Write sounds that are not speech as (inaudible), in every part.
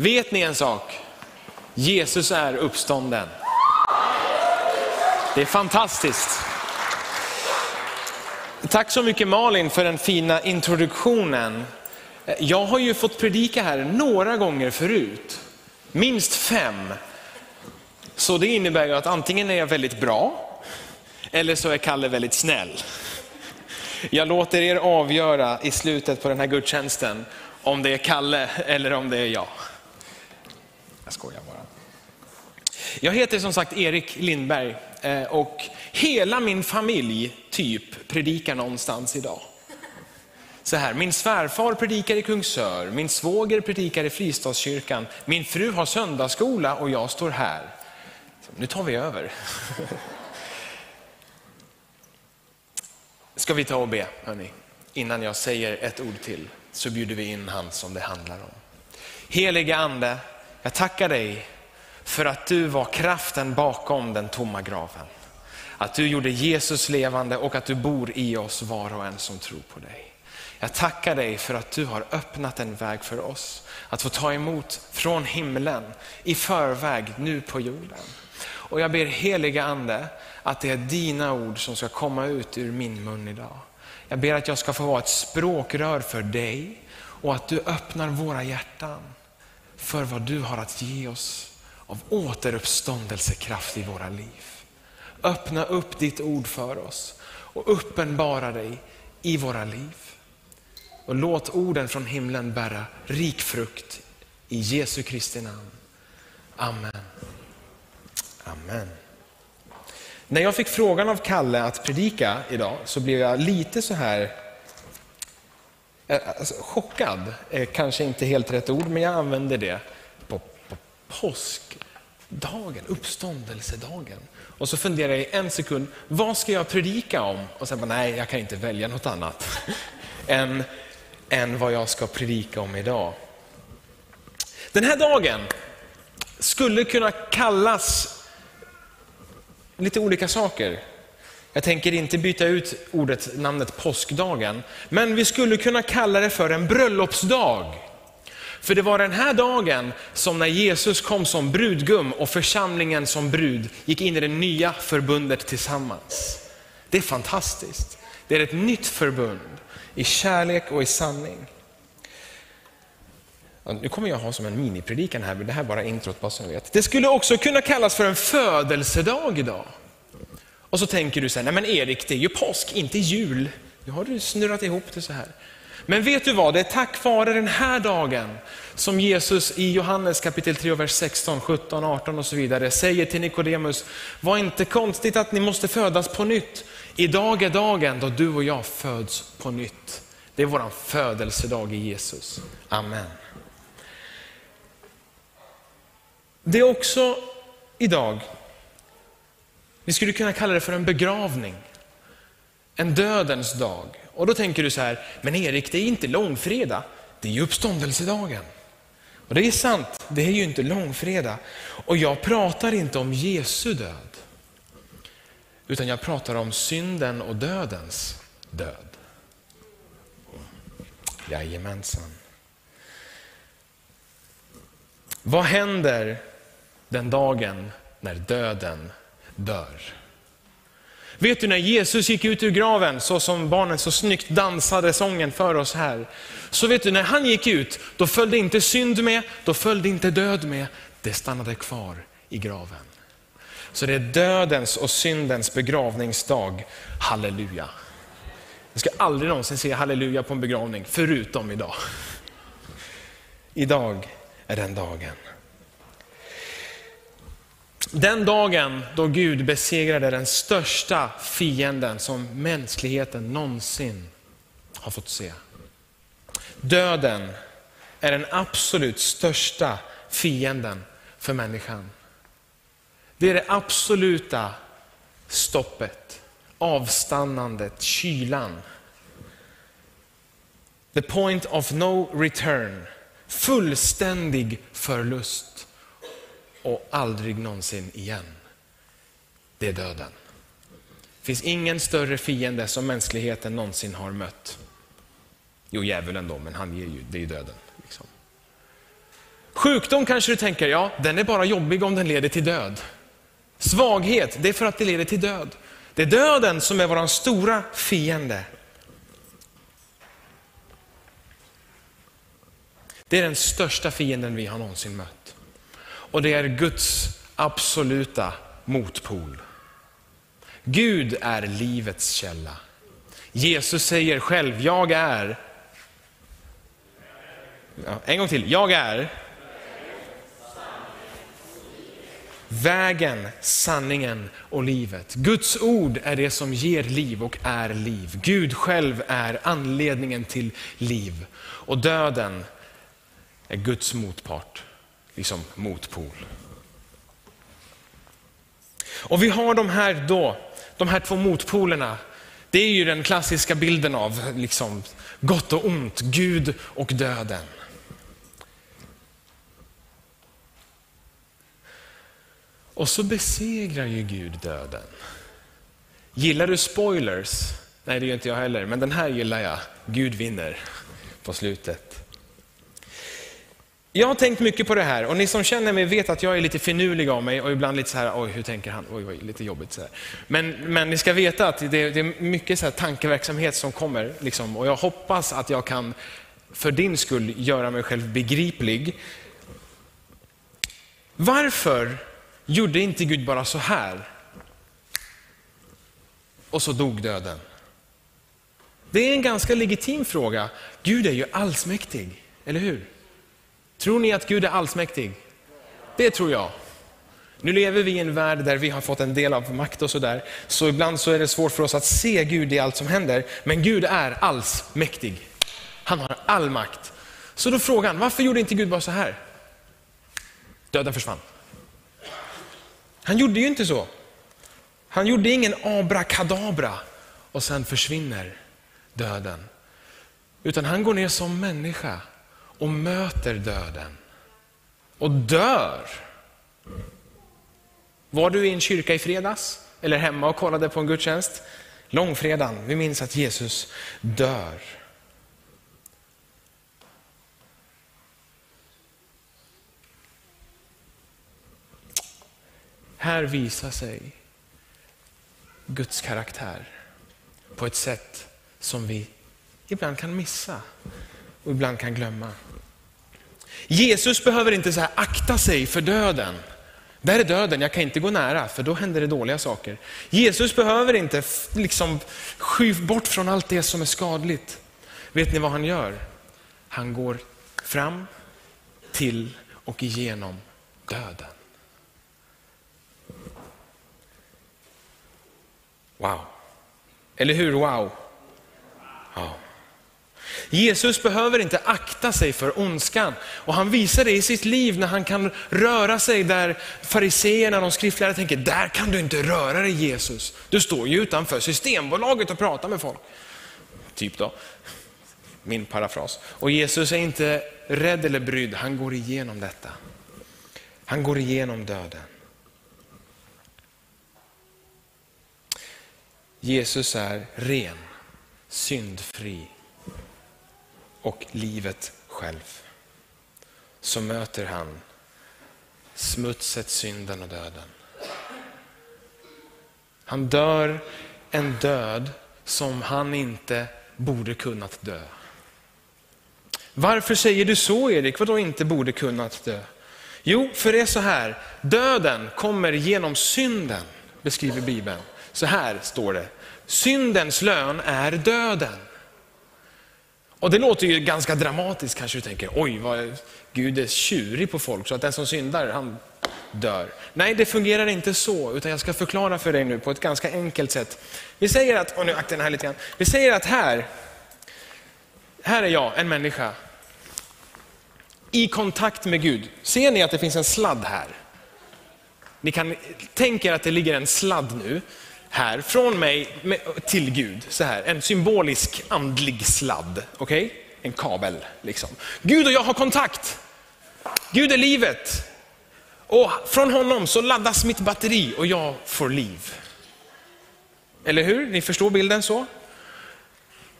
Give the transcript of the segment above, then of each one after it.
Vet ni en sak? Jesus är uppstånden. Det är fantastiskt. Tack så mycket Malin för den fina introduktionen. Jag har ju fått predika här några gånger förut, minst fem. Så det innebär ju att antingen är jag väldigt bra, eller så är Kalle väldigt snäll. Jag låter er avgöra i slutet på den här gudstjänsten om det är Kalle eller om det är jag. Jag skojar bara. Jag heter som sagt Erik Lindberg eh, och hela min familj typ predikar någonstans idag. Så här, min svärfar predikar i Kungsör, min svåger predikar i Fristadskyrkan, min fru har söndagsskola och jag står här. Så nu tar vi över. (laughs) Ska vi ta och be, hörni? Innan jag säger ett ord till så bjuder vi in han som det handlar om. Helige Ande, jag tackar dig för att du var kraften bakom den tomma graven. Att du gjorde Jesus levande och att du bor i oss var och en som tror på dig. Jag tackar dig för att du har öppnat en väg för oss att få ta emot från himlen i förväg nu på jorden. Och jag ber heliga ande att det är dina ord som ska komma ut ur min mun idag. Jag ber att jag ska få vara ett språkrör för dig och att du öppnar våra hjärtan för vad du har att ge oss av återuppståndelsekraft i våra liv. Öppna upp ditt ord för oss och uppenbara dig i våra liv. Och låt orden från himlen bära rik frukt i Jesu Kristi namn. Amen. Amen. När jag fick frågan av Kalle att predika idag så blev jag lite så här Eh, alltså, chockad, är kanske inte helt rätt ord, men jag använder det på, på påskdagen, uppståndelsedagen. Och så funderar jag i en sekund, vad ska jag predika om? Och sen bara, nej, jag kan inte välja något annat (laughs) än, än vad jag ska predika om idag. Den här dagen skulle kunna kallas lite olika saker. Jag tänker inte byta ut ordet, namnet påskdagen, men vi skulle kunna kalla det för en bröllopsdag. För det var den här dagen som när Jesus kom som brudgum och församlingen som brud gick in i det nya förbundet tillsammans. Det är fantastiskt. Det är ett nytt förbund i kärlek och i sanning. Nu kommer jag ha som en minipredikan här, men det här är bara introt bara så ni vet. Det skulle också kunna kallas för en födelsedag idag. Och så tänker du så här, nej men Erik, det är ju påsk, inte jul. Nu har du snurrat ihop det så här. Men vet du vad, det är tack vare den här dagen som Jesus i Johannes kapitel 3, vers 16, 17, 18 och så vidare säger till Nikodemus, var inte konstigt att ni måste födas på nytt. Idag är dagen då du och jag föds på nytt. Det är vår födelsedag i Jesus. Amen. Det är också idag, vi skulle kunna kalla det för en begravning. En dödens dag. Och då tänker du så här, men Erik det är inte långfredag, det är ju uppståndelsedagen. Och det är sant, det är ju inte långfredag. Och jag pratar inte om Jesu död. Utan jag pratar om synden och dödens död. Jajamensan. Vad händer den dagen när döden dör? Vet du när Jesus gick ut ur graven, så som barnen så snyggt dansade sången för oss här. Så vet du, när han gick ut, då följde inte synd med, då följde inte död med. Det stannade kvar i graven. Så det är dödens och syndens begravningsdag. Halleluja. Jag ska aldrig någonsin se halleluja på en begravning, förutom idag. Idag är den dagen. Den dagen då Gud besegrade den största fienden som mänskligheten någonsin har fått se. Döden är den absolut största fienden för människan. Det är det absoluta stoppet, avstannandet, kylan. The point of no return. Fullständig förlust och aldrig någonsin igen. Det är döden. Det finns ingen större fiende som mänskligheten någonsin har mött. Jo, djävulen då, men han ger ju, det är ju döden. Liksom. Sjukdom kanske du tänker, ja den är bara jobbig om den leder till död. Svaghet, det är för att det leder till död. Det är döden som är vår stora fiende. Det är den största fienden vi har någonsin mött. Och det är Guds absoluta motpol. Gud är livets källa. Jesus säger själv, jag är... Ja, en gång till, jag är... Vägen, sanningen och livet. Guds ord är det som ger liv och är liv. Gud själv är anledningen till liv. Och döden är Guds motpart, liksom motpol. Och vi har de här, då, de här två motpolerna. Det är ju den klassiska bilden av liksom, gott och ont, Gud och döden. Och så besegrar ju Gud döden. Gillar du spoilers? Nej, det gör inte jag heller, men den här gillar jag. Gud vinner på slutet. Jag har tänkt mycket på det här och ni som känner mig vet att jag är lite finurlig av mig och ibland lite så här, oj hur tänker han? Oj, oj lite jobbigt. Så här. Men, men ni ska veta att det, det är mycket så här tankeverksamhet som kommer liksom, och jag hoppas att jag kan för din skull göra mig själv begriplig. Varför gjorde inte Gud bara så här? Och så dog döden. Det är en ganska legitim fråga. Gud är ju allsmäktig, eller hur? Tror ni att Gud är allsmäktig? Det tror jag. Nu lever vi i en värld där vi har fått en del av makt och sådär, så ibland så är det svårt för oss att se Gud i allt som händer. Men Gud är allsmäktig. Han har all makt. Så då frågan, varför gjorde inte Gud bara så här? Döden försvann. Han gjorde ju inte så. Han gjorde ingen abrakadabra och sen försvinner döden. Utan han går ner som människa och möter döden. Och dör. Var du i en kyrka i fredags? Eller hemma och kollade på en gudstjänst? Långfredagen, vi minns att Jesus dör. Här visar sig Guds karaktär på ett sätt som vi ibland kan missa och ibland kan glömma. Jesus behöver inte så akta sig för döden. Där är döden, jag kan inte gå nära för då händer det dåliga saker. Jesus behöver inte liksom sky bort från allt det som är skadligt. Vet ni vad han gör? Han går fram till och igenom döden. Wow. Eller hur? Wow. Ja. Jesus behöver inte akta sig för ondskan. Och han visar det i sitt liv när han kan röra sig där fariseerna, de skriftlärda tänker, där kan du inte röra dig Jesus. Du står ju utanför Systembolaget och pratar med folk. Typ då, min parafras. Och Jesus är inte rädd eller brydd, han går igenom detta. Han går igenom döden. Jesus är ren, syndfri och livet själv. Så möter han smutset, synden och döden. Han dör en död som han inte borde kunnat dö. Varför säger du så Erik? Vadå inte borde kunnat dö? Jo, för det är så här, döden kommer genom synden, beskriver Bibeln. Så här står det, syndens lön är döden. Och det låter ju ganska dramatiskt kanske du tänker, oj vad Gud är tjurig på folk så att den som syndar han dör. Nej, det fungerar inte så, utan jag ska förklara för dig nu på ett ganska enkelt sätt. Vi säger att, och nu akta den här lite grann. Vi säger att här, här är jag, en människa, i kontakt med Gud. Ser ni att det finns en sladd här? Ni kan tänka er att det ligger en sladd nu här, från mig till Gud. Så här, en symbolisk andlig sladd. Okej? Okay? En kabel. liksom. Gud och jag har kontakt. Gud är livet. Och från honom så laddas mitt batteri och jag får liv. Eller hur? Ni förstår bilden så?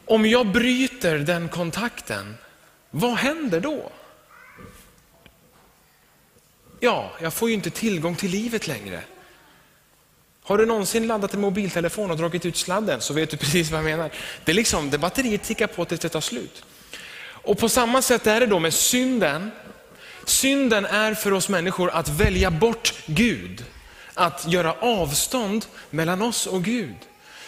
Om jag bryter den kontakten, vad händer då? Ja, jag får ju inte tillgång till livet längre. Har du någonsin laddat en mobiltelefon och dragit ut sladden så vet du (laughs) precis vad jag menar. Det, är liksom, det batteriet tickar på tills det tar slut. Och på samma sätt är det då med synden. Synden är för oss människor att välja bort Gud. Att göra avstånd mellan oss och Gud.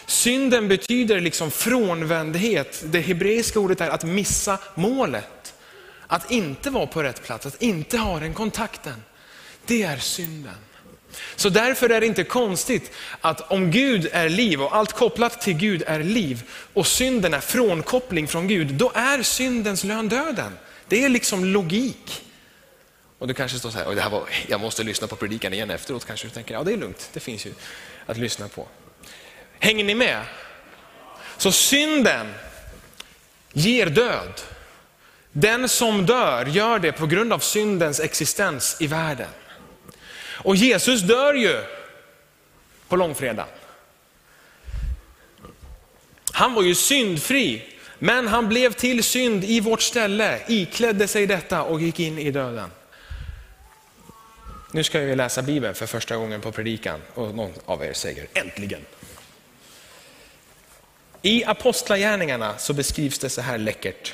Synden betyder liksom frånvändhet. Det hebreiska ordet är att missa målet. Att inte vara på rätt plats, att inte ha den kontakten. Det är synden. Så därför är det inte konstigt att om Gud är liv och allt kopplat till Gud är liv och synden är frånkoppling från Gud, då är syndens lön döden. Det är liksom logik. Och du kanske står så här, det här var, jag måste lyssna på predikan igen efteråt kanske du tänker, ja det är lugnt, det finns ju att lyssna på. Hänger ni med? Så synden ger död. Den som dör gör det på grund av syndens existens i världen. Och Jesus dör ju på långfredagen. Han var ju syndfri, men han blev till synd i vårt ställe, iklädde sig detta och gick in i döden. Nu ska vi läsa Bibeln för första gången på predikan och någon av er säger äntligen. I Apostlagärningarna så beskrivs det så här läckert.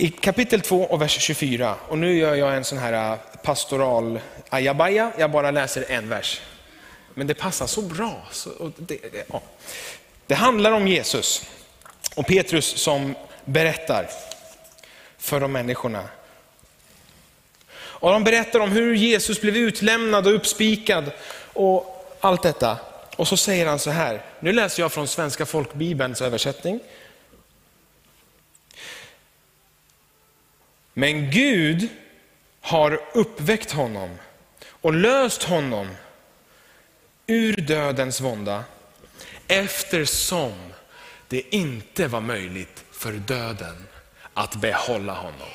I kapitel 2 och vers 24, och nu gör jag en sån här äh, pastoral ajabaja, jag bara läser en vers. Men det passar så bra. Så det, det, ja. det handlar om Jesus och Petrus som berättar för de människorna. Och de berättar om hur Jesus blev utlämnad och uppspikad och allt detta. Och så säger han så här, nu läser jag från Svenska folkbibelns översättning. Men Gud har uppväckt honom och löst honom ur dödens vånda eftersom det inte var möjligt för döden att behålla honom.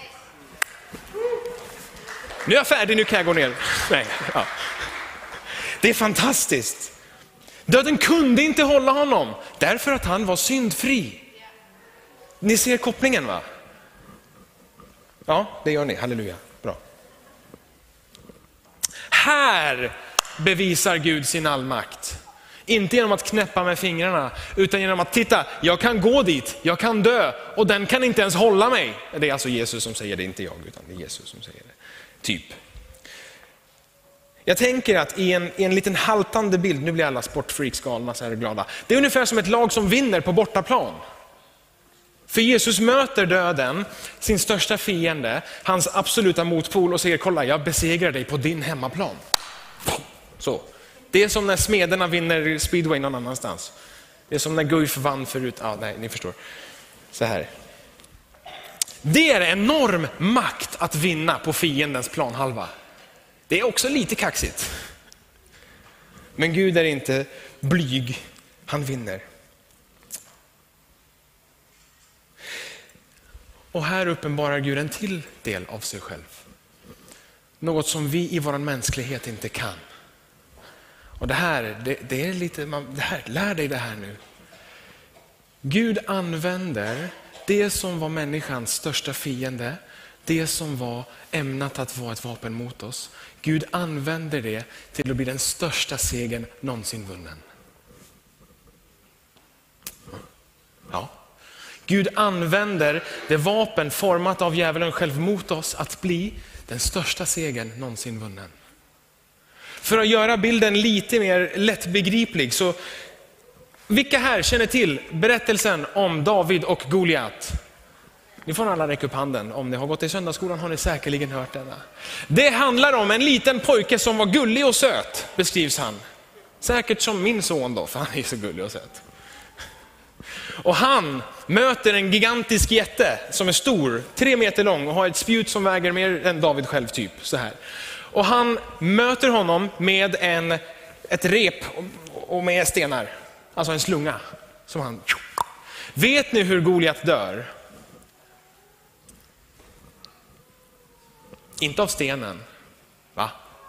Nu är jag färdig, nu kan jag gå ner. Nej, ja. Det är fantastiskt. Döden kunde inte hålla honom därför att han var syndfri. Ni ser kopplingen va? Ja, det gör ni. Halleluja. Bra. Här bevisar Gud sin allmakt. Inte genom att knäppa med fingrarna, utan genom att titta, jag kan gå dit, jag kan dö och den kan inte ens hålla mig. Det är alltså Jesus som säger det, inte jag, utan det är Jesus som säger det. Typ. Jag tänker att i en, i en liten haltande bild, nu blir alla sportfreaks galna så här glada. Det är ungefär som ett lag som vinner på bortaplan. För Jesus möter döden, sin största fiende, hans absoluta motpol och säger, kolla jag besegrar dig på din hemmaplan. Så. Det är som när smederna vinner speedway någon annanstans. Det är som när Guif vann förut, ja, nej, ni förstår. Så här. Det är enorm makt att vinna på fiendens planhalva. Det är också lite kaxigt. Men Gud är inte blyg, han vinner. Och här uppenbarar Gud en till del av sig själv. Något som vi i vår mänsklighet inte kan. Och det här, det, det är lite, man, det här, lär dig det här nu. Gud använder det som var människans största fiende, det som var ämnat att vara ett vapen mot oss. Gud använder det till att bli den största segern någonsin vunnen. Ja. Gud använder det vapen format av djävulen själv mot oss att bli den största segern någonsin vunnen. För att göra bilden lite mer lättbegriplig, så vilka här känner till berättelsen om David och Goliat? Ni får alla räcka upp handen. Om ni har gått i söndagsskolan har ni säkerligen hört denna. Det handlar om en liten pojke som var gullig och söt, beskrivs han. Säkert som min son då, för han är så gullig och söt. Och han möter en gigantisk jätte som är stor, tre meter lång och har ett spjut som väger mer än David själv typ. Så här. Och han möter honom med en, ett rep och med stenar, alltså en slunga. Som han... Vet ni hur Goliat dör? Inte av stenen.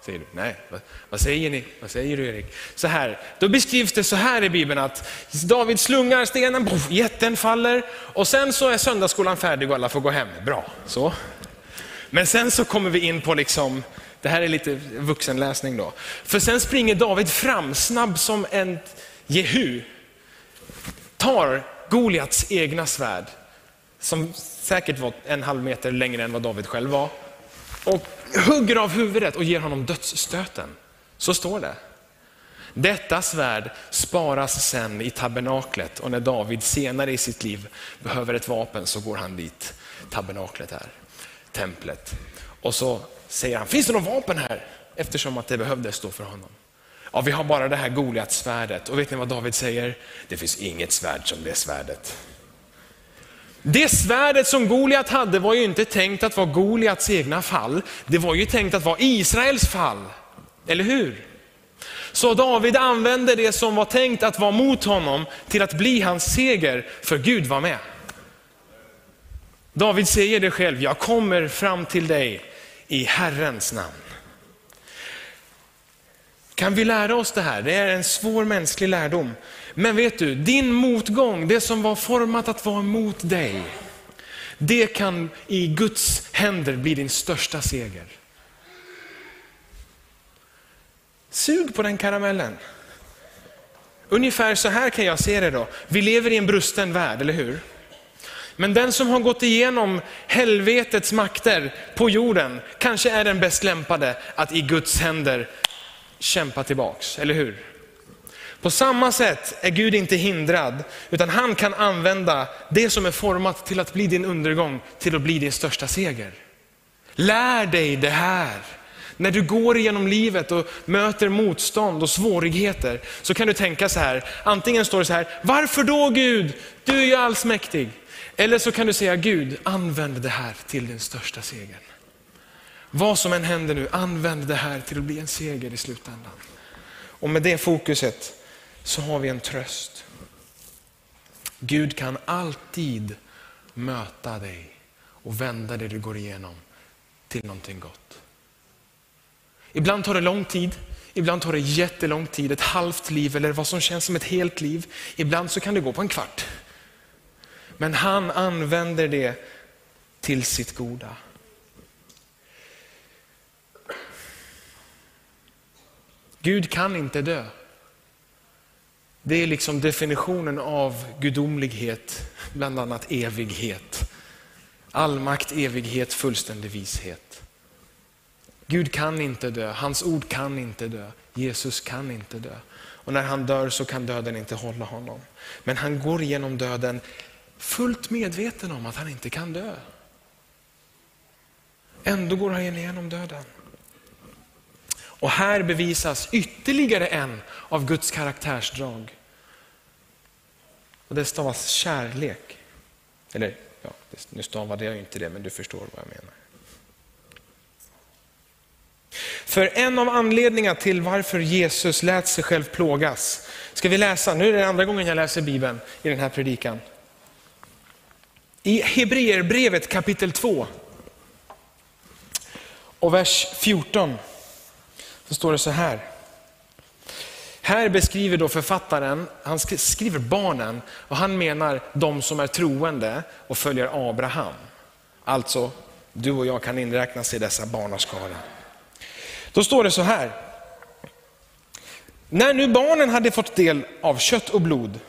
Säger du? Nej, vad, vad, säger ni? Vad säger du Erik? Så här, då beskrivs det så här i Bibeln att David slungar stenen, boff, jätten faller och sen så är söndagsskolan färdig och alla får gå hem. Bra, så. Men sen så kommer vi in på, liksom, det här är lite vuxenläsning då. För sen springer David fram, snabb som en Jehu. Tar Goliats egna svärd, som säkert var en halv meter längre än vad David själv var. Och hugger av huvudet och ger honom dödsstöten. Så står det. Detta svärd sparas sen i tabernaklet och när David senare i sitt liv behöver ett vapen så går han dit. Tabernaklet är, templet. Och så säger han, finns det något vapen här? Eftersom att det behövdes då för honom. Ja, vi har bara det här Goliat-svärdet. Och vet ni vad David säger? Det finns inget svärd som det svärdet. Det svärdet som Goliat hade var ju inte tänkt att vara Goliats egna fall. Det var ju tänkt att vara Israels fall. Eller hur? Så David använde det som var tänkt att vara mot honom till att bli hans seger, för Gud var med. David säger det själv, jag kommer fram till dig i Herrens namn. Kan vi lära oss det här? Det är en svår mänsklig lärdom. Men vet du, din motgång, det som var format att vara mot dig, det kan i Guds händer bli din största seger. Sug på den karamellen. Ungefär så här kan jag se det då. Vi lever i en brusten värld, eller hur? Men den som har gått igenom helvetets makter på jorden, kanske är den bäst lämpade att i Guds händer kämpa tillbaks, eller hur? På samma sätt är Gud inte hindrad, utan han kan använda det som är format till att bli din undergång, till att bli din största seger. Lär dig det här. När du går igenom livet och möter motstånd och svårigheter så kan du tänka så här, antingen står det så här, varför då Gud? Du är ju allsmäktig. Eller så kan du säga, Gud använd det här till din största seger. Vad som än händer nu, använd det här till att bli en seger i slutändan. Och med det fokuset så har vi en tröst. Gud kan alltid möta dig och vända det du går igenom till någonting gott. Ibland tar det lång tid, ibland tar det jättelång tid, ett halvt liv eller vad som känns som ett helt liv. Ibland så kan det gå på en kvart. Men han använder det till sitt goda. Gud kan inte dö. Det är liksom definitionen av gudomlighet, bland annat evighet. Allmakt, evighet, fullständig vishet. Gud kan inte dö, hans ord kan inte dö, Jesus kan inte dö. Och när han dör så kan döden inte hålla honom. Men han går igenom döden fullt medveten om att han inte kan dö. Ändå går han igenom döden. Och här bevisas ytterligare en av Guds karaktärsdrag. Och det stavas kärlek. Eller, ja, nu stavade jag inte det, men du förstår vad jag menar. För en av anledningarna till varför Jesus lät sig själv plågas, ska vi läsa, nu är det andra gången jag läser Bibeln i den här predikan. I Hebreerbrevet kapitel 2 och vers 14 så står det så här. Här beskriver då författaren, han skriver barnen och han menar de som är troende och följer Abraham. Alltså, du och jag kan inräknas i dessa barnaskara. Då står det så här. När nu barnen hade fått del av kött och blod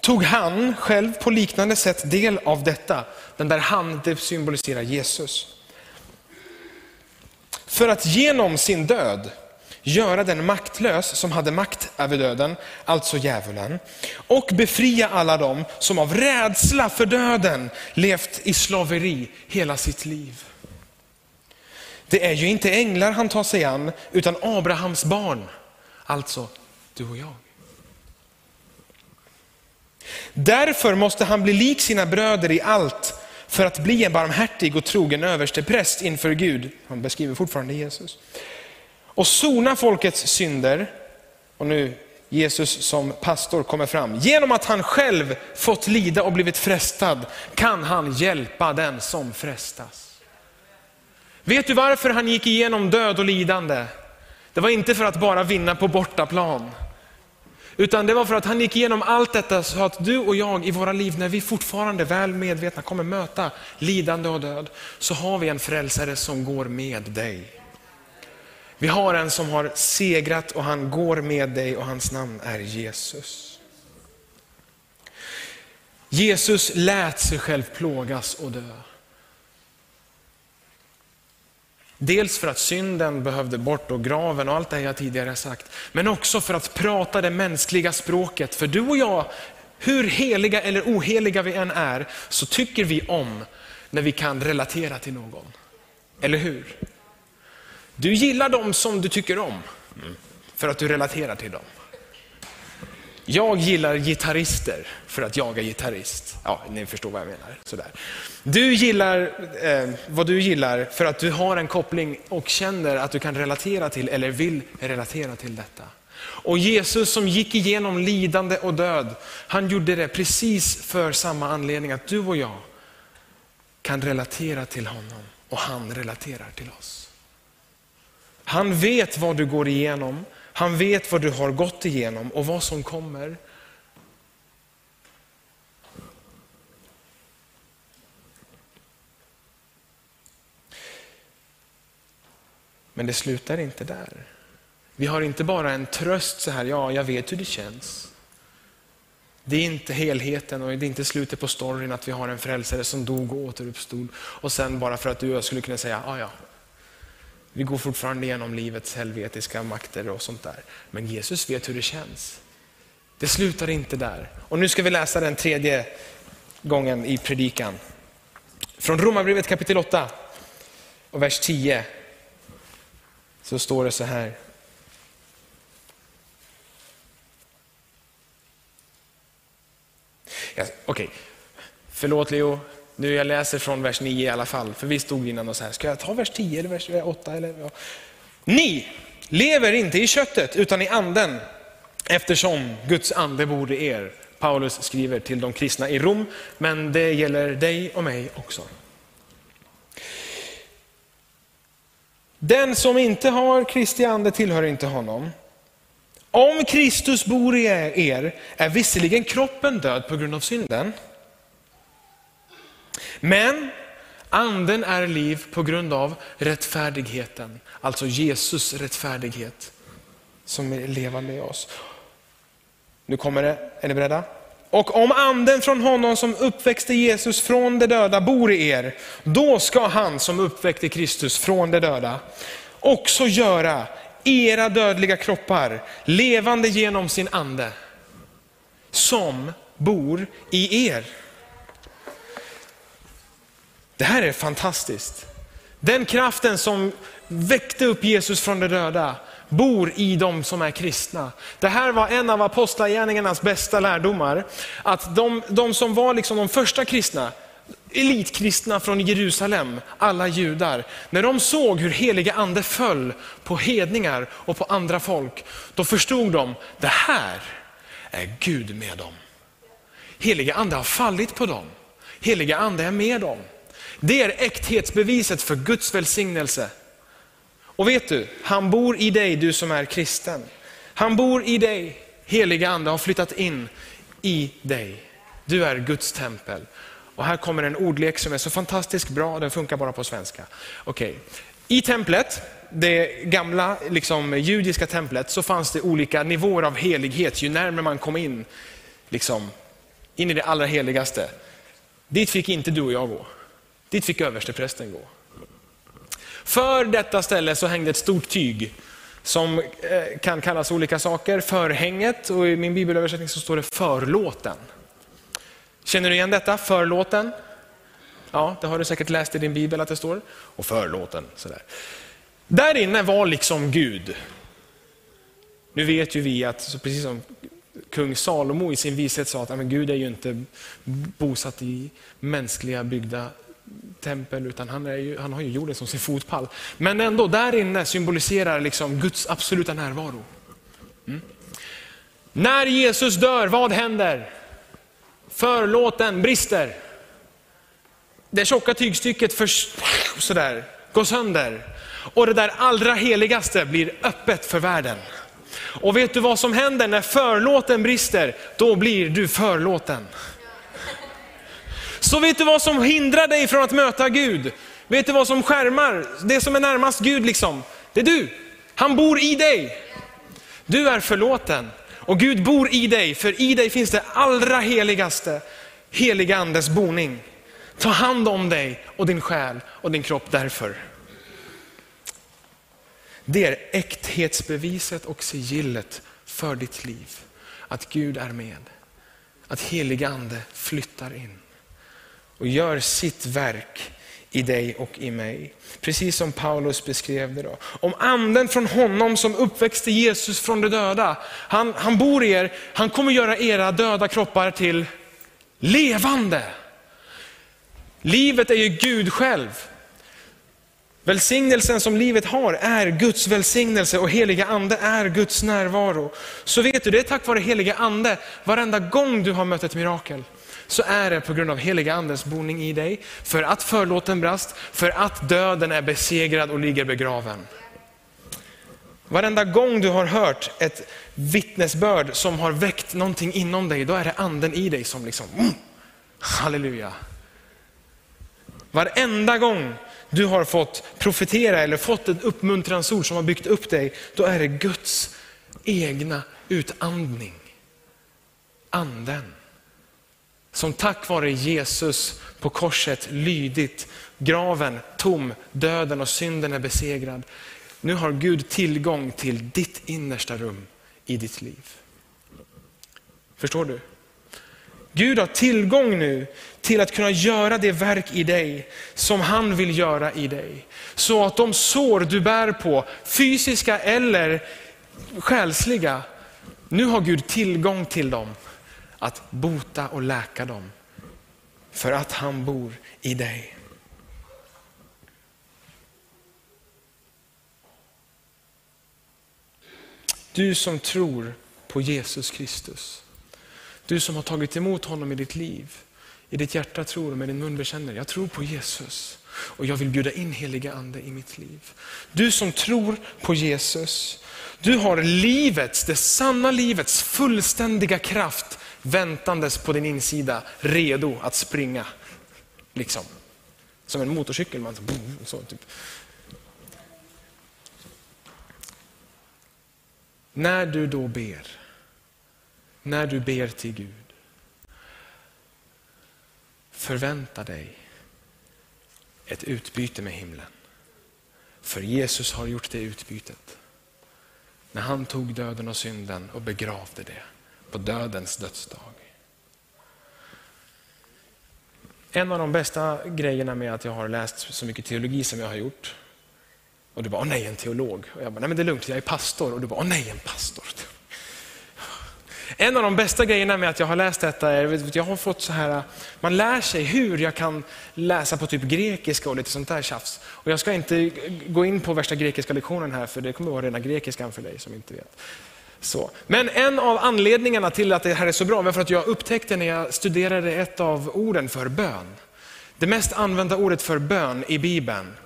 tog han själv på liknande sätt del av detta. Den där han, det symboliserar Jesus. För att genom sin död göra den maktlös som hade makt över döden, alltså djävulen, och befria alla dem som av rädsla för döden levt i slaveri hela sitt liv. Det är ju inte änglar han tar sig an, utan Abrahams barn, alltså du och jag. Därför måste han bli lik sina bröder i allt för att bli en barmhärtig och trogen överstepräst inför Gud. Han beskriver fortfarande Jesus. Och sona folkets synder, och nu Jesus som pastor kommer fram. Genom att han själv fått lida och blivit frestad kan han hjälpa den som frestas. Vet du varför han gick igenom död och lidande? Det var inte för att bara vinna på bortaplan. Utan det var för att han gick igenom allt detta så att du och jag i våra liv, när vi fortfarande väl medvetna kommer möta lidande och död, så har vi en frälsare som går med dig. Vi har en som har segrat och han går med dig och hans namn är Jesus. Jesus lät sig själv plågas och dö. Dels för att synden behövde bort och graven och allt det jag tidigare sagt. Men också för att prata det mänskliga språket. För du och jag, hur heliga eller oheliga vi än är, så tycker vi om när vi kan relatera till någon. Eller hur? Du gillar dem som du tycker om, för att du relaterar till dem. Jag gillar gitarrister för att jag är gitarrist. Ja, ni förstår vad jag menar. Sådär. Du gillar eh, vad du gillar för att du har en koppling och känner att du kan relatera till eller vill relatera till detta. Och Jesus som gick igenom lidande och död, han gjorde det precis för samma anledning att du och jag kan relatera till honom och han relaterar till oss. Han vet vad du går igenom, han vet vad du har gått igenom och vad som kommer. Men det slutar inte där. Vi har inte bara en tröst så här, ja jag vet hur det känns. Det är inte helheten och det är inte slutet på storyn att vi har en frälsare som dog och återuppstod. Och sen bara för att du och jag skulle kunna säga, ah, ja ja, vi går fortfarande igenom livets helvetiska makter och sånt där. Men Jesus vet hur det känns. Det slutar inte där. Och nu ska vi läsa den tredje gången i predikan. Från Romarbrevet kapitel 8 och vers 10 så står det så här. Ja, Okej, okay. förlåt Leo, nu jag läser från vers 9 i alla fall, för vi stod innan och så här, ska jag ta vers 10 eller vers 8? Eller? Ja. Ni lever inte i köttet utan i anden, eftersom Guds ande bor i er. Paulus skriver till de kristna i Rom, men det gäller dig och mig också. Den som inte har Kristi ande tillhör inte honom. Om Kristus bor i er är visserligen kroppen död på grund av synden, men anden är liv på grund av rättfärdigheten, alltså Jesus rättfärdighet som är levande i oss. Nu kommer det, är ni beredda? Och om anden från honom som uppväxte Jesus från de döda bor i er, då ska han som uppväckte Kristus från de döda också göra era dödliga kroppar levande genom sin ande, som bor i er. Det här är fantastiskt. Den kraften som väckte upp Jesus från de döda bor i de som är kristna. Det här var en av apostlagärningarnas bästa lärdomar. Att de, de som var liksom de första kristna, elitkristna från Jerusalem, alla judar, när de såg hur heliga ande föll på hedningar och på andra folk, då förstod de, det här är Gud med dem. Heliga ande har fallit på dem. Heliga ande är med dem. Det är äkthetsbeviset för Guds välsignelse. Och vet du, han bor i dig, du som är kristen. Han bor i dig, heliga ande har flyttat in i dig. Du är Guds tempel. Och här kommer en ordlek som är så fantastiskt bra, den funkar bara på svenska. Okay. I templet, det gamla liksom, judiska templet, så fanns det olika nivåer av helighet ju närmare man kom in, liksom, in i det allra heligaste. Dit fick inte du och jag gå. Dit fick översteprästen gå. För detta ställe så hängde ett stort tyg som eh, kan kallas olika saker. Förhänget och i min bibelöversättning så står det förlåten. Känner du igen detta? Förlåten? Ja, det har du säkert läst i din bibel att det står. Och förlåten. Sådär. Där inne var liksom Gud. Nu vet ju vi att, precis som kung Salomo i sin vishet sa, att men Gud är ju inte bosatt i mänskliga byggda tempel, utan han, ju, han har ju jorden som sin fotpall. Men ändå, där inne symboliserar liksom Guds absoluta närvaro. Mm. När Jesus dör, vad händer? Förlåten brister. Det tjocka tygstycket för, sådär, går sönder. Och det där allra heligaste blir öppet för världen. Och vet du vad som händer när förlåten brister? Då blir du förlåten. Så vet du vad som hindrar dig från att möta Gud? Vet du vad som skärmar? Det som är närmast Gud liksom, det är du. Han bor i dig. Du är förlåten och Gud bor i dig, för i dig finns det allra heligaste, heliga andes boning. Ta hand om dig och din själ och din kropp därför. Det är äkthetsbeviset och sigillet för ditt liv. Att Gud är med. Att heliga ande flyttar in och gör sitt verk i dig och i mig. Precis som Paulus beskrev det. Då. Om anden från honom som uppväxte Jesus från de döda, han, han bor i er, han kommer göra era döda kroppar till levande. Livet är ju Gud själv. Välsignelsen som livet har är Guds välsignelse och heliga ande är Guds närvaro. Så vet du, det är tack vare heliga ande, varenda gång du har mött ett mirakel, så är det på grund av heliga andens boning i dig, för att förlåten brast, för att döden är besegrad och ligger begraven. Varenda gång du har hört ett vittnesbörd som har väckt någonting inom dig, då är det anden i dig som liksom, mm, halleluja. Varenda gång du har fått profetera eller fått ett uppmuntransord som har byggt upp dig, då är det Guds egna utandning. Anden. Som tack vare Jesus på korset lydit, graven tom, döden och synden är besegrad. Nu har Gud tillgång till ditt innersta rum i ditt liv. Förstår du? Gud har tillgång nu till att kunna göra det verk i dig som han vill göra i dig. Så att de sår du bär på, fysiska eller själsliga, nu har Gud tillgång till dem att bota och läka dem. För att han bor i dig. Du som tror på Jesus Kristus. Du som har tagit emot honom i ditt liv. I ditt hjärta tror och med din mun bekänner, jag tror på Jesus. Och jag vill bjuda in heliga ande i mitt liv. Du som tror på Jesus, du har livets, det sanna livets fullständiga kraft väntandes på din insida, redo att springa. Liksom. Som en motorcykel. Man, så, typ. När du då ber, när du ber till Gud, förvänta dig ett utbyte med himlen. För Jesus har gjort det utbytet. När han tog döden och synden och begravde det på dödens dödsdag. En av de bästa grejerna med att jag har läst så mycket teologi som jag har gjort, och du bara, åh nej, en teolog. Och jag bara, nej men det är lugnt, jag är pastor. Och du bara, åh nej, en pastor. En av de bästa grejerna med att jag har läst detta är att jag har fått så här, man lär sig hur jag kan läsa på typ grekiska och lite sånt där tjafs. Och jag ska inte gå in på värsta grekiska lektionen här, för det kommer att vara rena grekiskan för dig som inte vet. Så. Men en av anledningarna till att det här är så bra var för att jag upptäckte när jag studerade ett av orden för bön. Det mest använda ordet för bön i Bibeln,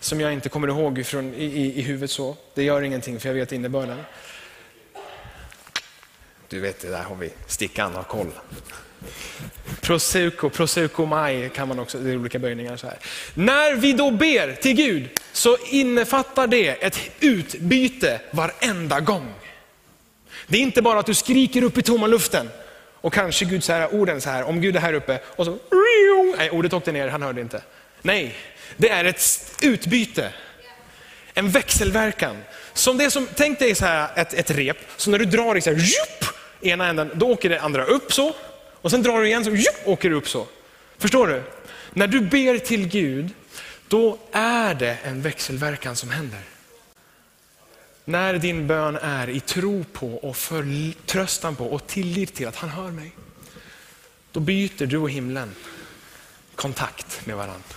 som jag inte kommer ihåg från, i, i, i huvudet så. Det gör ingenting för jag vet innebörden. Du vet, det där har vi, Stickan har koll. Proseuko, proseukomai kan man också, det är olika böjningar så här. När vi då ber till Gud så innefattar det ett utbyte varenda gång. Det är inte bara att du skriker upp i tomma luften och kanske Gud säger orden så här, om Gud är här uppe och så, nej ordet åkte ner, han hörde inte. Nej, det är ett utbyte. En växelverkan. Som det som, tänk dig så här ett, ett rep, så när du drar i så här, djup, ena änden, då åker det andra upp så, och sen drar du igen så djup, åker det upp så. Förstår du? När du ber till Gud, då är det en växelverkan som händer. När din bön är i tro på och förtröstan på och tillit till att han hör mig, då byter du och himlen kontakt med varandra.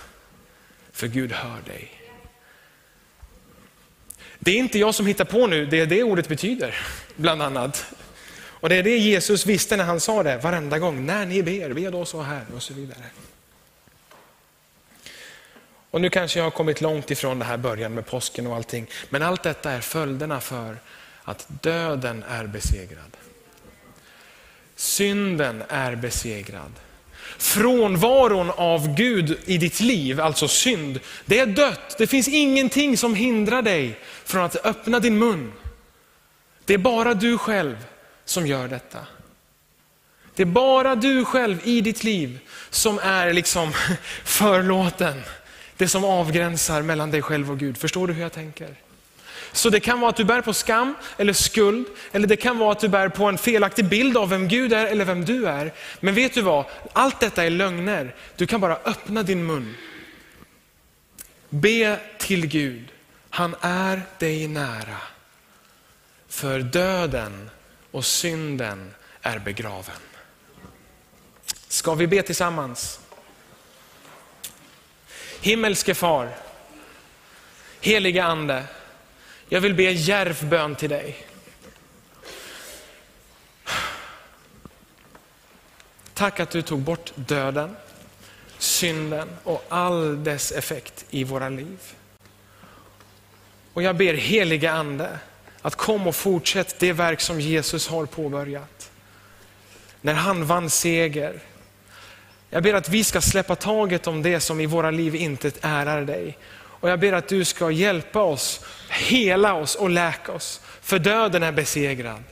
För Gud hör dig. Det är inte jag som hittar på nu, det är det ordet betyder, bland annat. Och det är det Jesus visste när han sa det varenda gång, när ni ber, be då så här och så vidare. Och nu kanske jag har kommit långt ifrån det här början med påsken och allting. Men allt detta är följderna för att döden är besegrad. Synden är besegrad. Frånvaron av Gud i ditt liv, alltså synd, det är dött. Det finns ingenting som hindrar dig från att öppna din mun. Det är bara du själv som gör detta. Det är bara du själv i ditt liv som är liksom (laughs) förlåten. Det som avgränsar mellan dig själv och Gud. Förstår du hur jag tänker? Så det kan vara att du bär på skam eller skuld, eller det kan vara att du bär på en felaktig bild av vem Gud är eller vem du är. Men vet du vad? Allt detta är lögner. Du kan bara öppna din mun. Be till Gud. Han är dig nära. För döden och synden är begraven. Ska vi be tillsammans? Himmelske far, heliga ande, jag vill be djärv bön till dig. Tack att du tog bort döden, synden och all dess effekt i våra liv. Och jag ber heliga ande att kom och fortsätt det verk som Jesus har påbörjat. När han vann seger. Jag ber att vi ska släppa taget om det som i våra liv inte ärar dig. Och jag ber att du ska hjälpa oss, hela oss och läka oss. För döden är besegrad.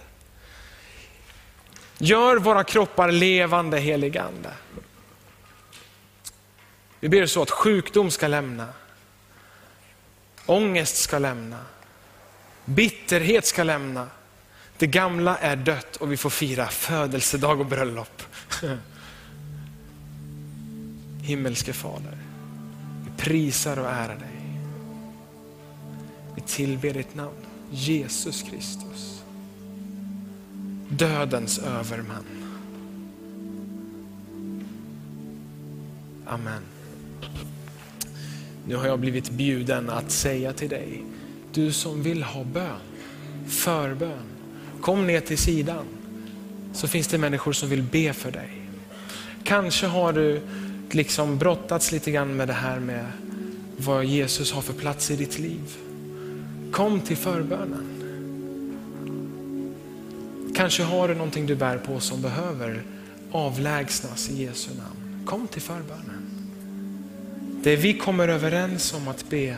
Gör våra kroppar levande heligande. Vi ber så att sjukdom ska lämna. Ångest ska lämna. Bitterhet ska lämna. Det gamla är dött och vi får fira födelsedag och bröllop. (laughs) Himmelske Fader, vi prisar och ärar dig. Vi tillber ditt namn, Jesus Kristus. Dödens överman. Amen. Nu har jag blivit bjuden att säga till dig, du som vill ha bön, förbön, kom ner till sidan så finns det människor som vill be för dig. Kanske har du liksom brottats lite grann med det här med vad Jesus har för plats i ditt liv. Kom till förbönen. Kanske har du någonting du bär på som behöver avlägsnas i Jesu namn. Kom till förbönen. Det vi kommer överens om att be,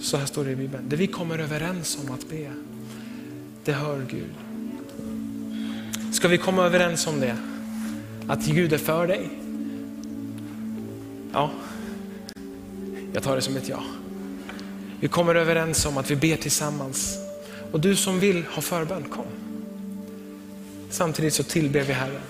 så här står det i Bibeln, det vi kommer överens om att be, det hör Gud. Ska vi komma överens om det? Att Gud är för dig? Ja, jag tar det som ett ja. Vi kommer överens om att vi ber tillsammans. Och du som vill ha förbön, kom. Samtidigt så tillber vi Herren.